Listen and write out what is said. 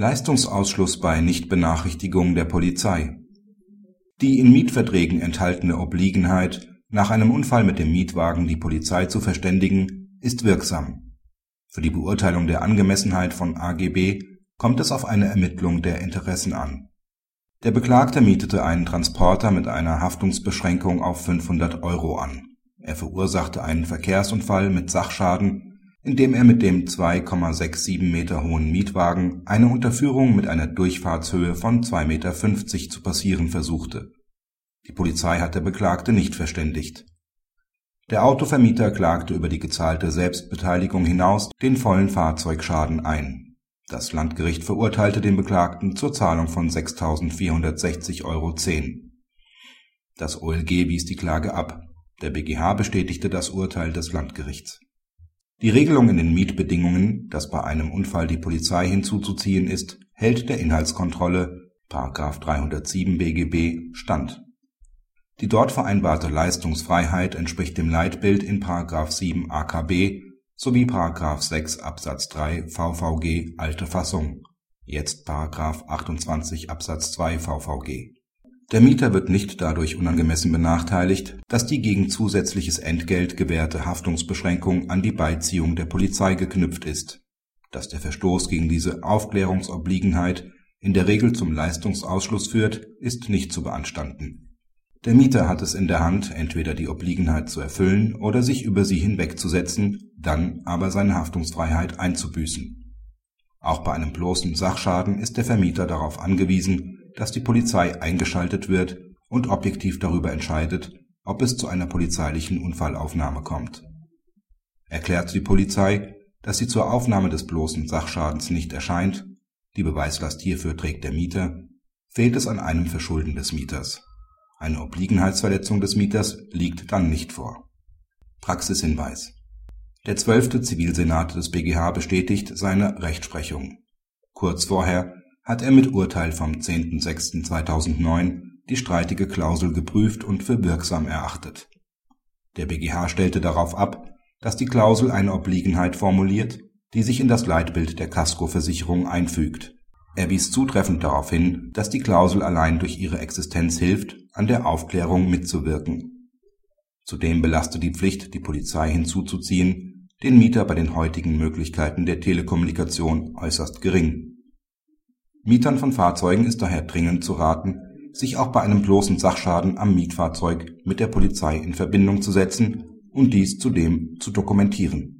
Leistungsausschluss bei Nichtbenachrichtigung der Polizei Die in Mietverträgen enthaltene Obliegenheit, nach einem Unfall mit dem Mietwagen die Polizei zu verständigen, ist wirksam. Für die Beurteilung der Angemessenheit von AGB kommt es auf eine Ermittlung der Interessen an. Der Beklagte mietete einen Transporter mit einer Haftungsbeschränkung auf 500 Euro an. Er verursachte einen Verkehrsunfall mit Sachschaden indem er mit dem 2,67 Meter hohen Mietwagen eine Unterführung mit einer Durchfahrtshöhe von 2,50 Meter zu passieren versuchte. Die Polizei hat der Beklagte nicht verständigt. Der Autovermieter klagte über die gezahlte Selbstbeteiligung hinaus den vollen Fahrzeugschaden ein. Das Landgericht verurteilte den Beklagten zur Zahlung von 6.460,10 Euro. Das OLG wies die Klage ab. Der BGH bestätigte das Urteil des Landgerichts die Regelung in den Mietbedingungen, dass bei einem Unfall die Polizei hinzuzuziehen ist, hält der Inhaltskontrolle § 307 BGB stand. Die dort vereinbarte Leistungsfreiheit entspricht dem Leitbild in § 7 AKB sowie § 6 Absatz 3 VVG alte Fassung (jetzt § 28 Absatz 2 VVG der Mieter wird nicht dadurch unangemessen benachteiligt, dass die gegen zusätzliches Entgelt gewährte Haftungsbeschränkung an die Beiziehung der Polizei geknüpft ist. Dass der Verstoß gegen diese Aufklärungsobliegenheit in der Regel zum Leistungsausschluss führt, ist nicht zu beanstanden. Der Mieter hat es in der Hand, entweder die Obliegenheit zu erfüllen oder sich über sie hinwegzusetzen, dann aber seine Haftungsfreiheit einzubüßen. Auch bei einem bloßen Sachschaden ist der Vermieter darauf angewiesen dass die Polizei eingeschaltet wird und objektiv darüber entscheidet, ob es zu einer polizeilichen Unfallaufnahme kommt. Erklärt die Polizei, dass sie zur Aufnahme des bloßen Sachschadens nicht erscheint, die Beweislast hierfür trägt der Mieter, fehlt es an einem Verschulden des Mieters. Eine Obliegenheitsverletzung des Mieters liegt dann nicht vor. Praxishinweis Der zwölfte Zivilsenat des BGH bestätigt seine Rechtsprechung. Kurz vorher hat er mit Urteil vom 10.06.2009 die streitige Klausel geprüft und für wirksam erachtet. Der BGH stellte darauf ab, dass die Klausel eine Obliegenheit formuliert, die sich in das Leitbild der Kaskoversicherung einfügt. Er wies zutreffend darauf hin, dass die Klausel allein durch ihre Existenz hilft, an der Aufklärung mitzuwirken. Zudem belastet die Pflicht, die Polizei hinzuzuziehen, den Mieter bei den heutigen Möglichkeiten der Telekommunikation äußerst gering Mietern von Fahrzeugen ist daher dringend zu raten, sich auch bei einem bloßen Sachschaden am Mietfahrzeug mit der Polizei in Verbindung zu setzen und dies zudem zu dokumentieren